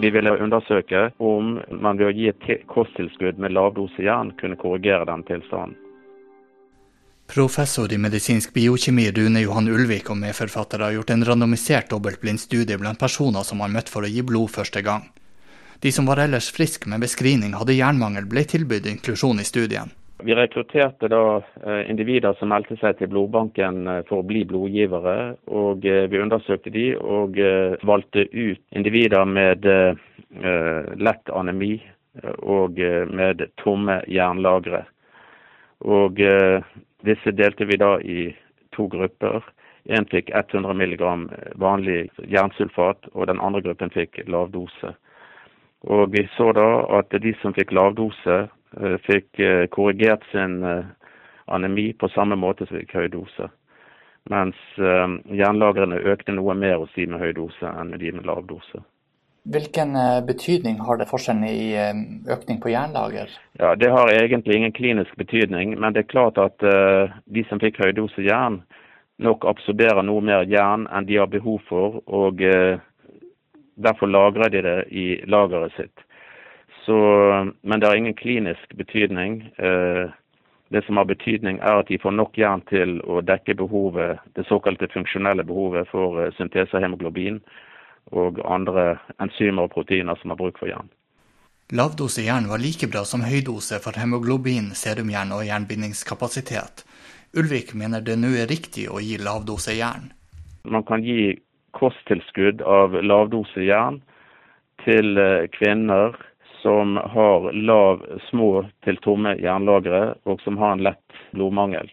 Vi ville undersøke om man ved å gi et kosttilskudd med lavdose jern kunne korrigere den tilstanden. Professor i medisinsk biokjemi Rune Johan Ulvik og medforfattere har gjort en randomisert dobbeltblind studie blant personer som har møtt for å gi blod første gang. De som var ellers friske med beskrivning hadde jernmangel, ble tilbudt inklusjon i studien. Vi rekrutterte da eh, individer som meldte seg til blodbanken eh, for å bli blodgivere. og eh, Vi undersøkte de og valgte ut individer med lett anemi og med tomme jernlagre. Og disse delte vi da i to grupper. Én fikk 100 mg vanlig jernsulfat, og den andre gruppen fikk lavdose. Og vi så da at de som fikk lavdose, fikk eh, korrigert sin eh, anemi på samme måte som fikk høy dose. Mens jernlagrene økte noe mer hos de med høy dose enn de med lav dose. Hvilken betydning har det forskjellen i økning på jernlager? Ja, Det har egentlig ingen klinisk betydning, men det er klart at de som fikk høydose jern, nok absorberer noe mer jern enn de har behov for. og Derfor lagrer de det i lageret sitt. Så, men det har ingen klinisk betydning. Eh, det som har betydning, er at de får nok jern til å dekke behovet, det såkalte funksjonelle behovet for eh, syntese av hemoglobin og andre enzymer og proteiner som har bruk for jern. Lavdose jern var like bra som høydose for hemoglobin, serumjern og jernbindingskapasitet. Ulvik mener det nå er riktig å gi lavdose jern. Man kan gi kosttilskudd av lavdose jern til eh, kvinner som har lav, små til tomme jernlagre, og som har en lett blodmangel.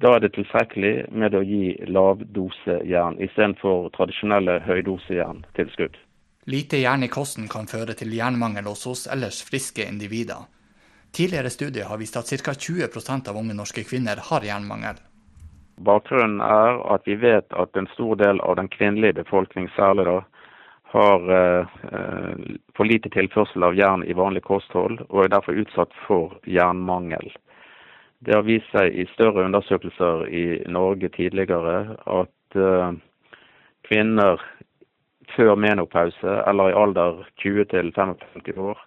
Da er det tilstrekkelig med å gi lavdosejern istedenfor tradisjonelle høydosejerntilskudd. Lite jern i kosten kan føre til jernmangel også hos ellers friske individer. Tidligere studier har vist at ca. 20% av unge norske kvinner har jernmangel. Bakgrunnen er at vi vet at en stor del av den kvinnelige befolkning særlig da, har eh, for lite tilførsel av jern i vanlig kosthold, og er derfor utsatt for jernmangel. Det har vist seg i større undersøkelser i Norge tidligere at eh, kvinner før menopause, eller i alder 20 til 55 år,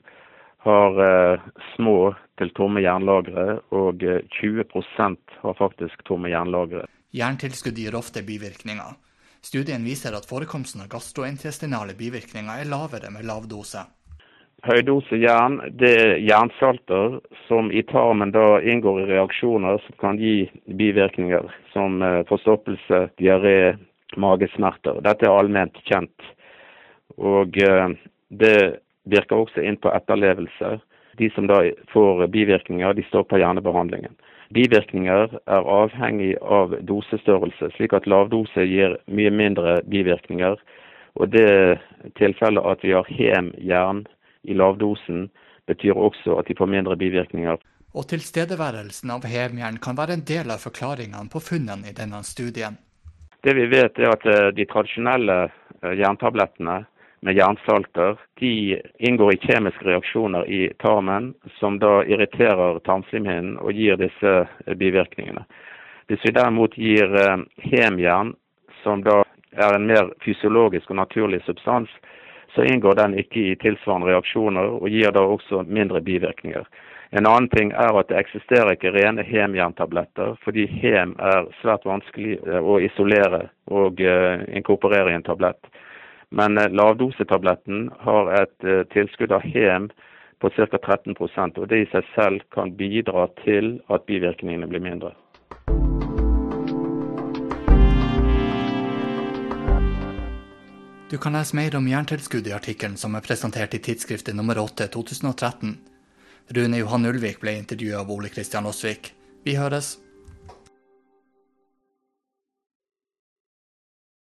har eh, små til tomme jernlagre, og 20 eh, har faktisk tomme jernlagre. Jerntilskudd gir ofte bivirkninger. Studien viser at forekomsten av gastrointestinale bivirkninger er lavere med lav dose. Høydose jern det er jernsalter som i tarmen da inngår i reaksjoner som kan gi bivirkninger som eh, forstoppelse, diaré, magesmerter. Dette er allment kjent. Og det virker også inn på etterlevelse. De som da får bivirkninger, de stopper hjernebehandlingen. Bivirkninger er avhengig av dosestørrelse, slik at lavdose gir mye mindre bivirkninger. Og det tilfellet at vi har hem jern i lavdosen, betyr også at de får mindre bivirkninger. Og tilstedeværelsen av hemjern kan være en del av forklaringene på funnene i denne studien. Det vi vet er at eh, de tradisjonelle eh, jerntablettene med jernsalter, de inngår i kjemiske reaksjoner i tarmen som da irriterer tarmslimhinnen og gir disse bivirkningene. Hvis vi derimot gir eh, hemjern, som da er en mer fysiologisk og naturlig substans, så inngår den ikke i tilsvarende reaksjoner og gir da også mindre bivirkninger. En annen ting er at det eksisterer ikke rene hemjerntabletter, fordi hem er svært vanskelig eh, å isolere og inkorporere i en tablett. Men eh, lavdosetabletten har et eh, tilskudd av hem på ca. 13% og det i seg selv kan bidra til at bivirkningene blir mindre. Du kan lese mer om jerntilskudd i artikkelen som er presentert i tidsskriftet nummer 8 2013. Rune Johan Ulvik ble intervjuet av Ole Kristian Aasvik. Vi høres.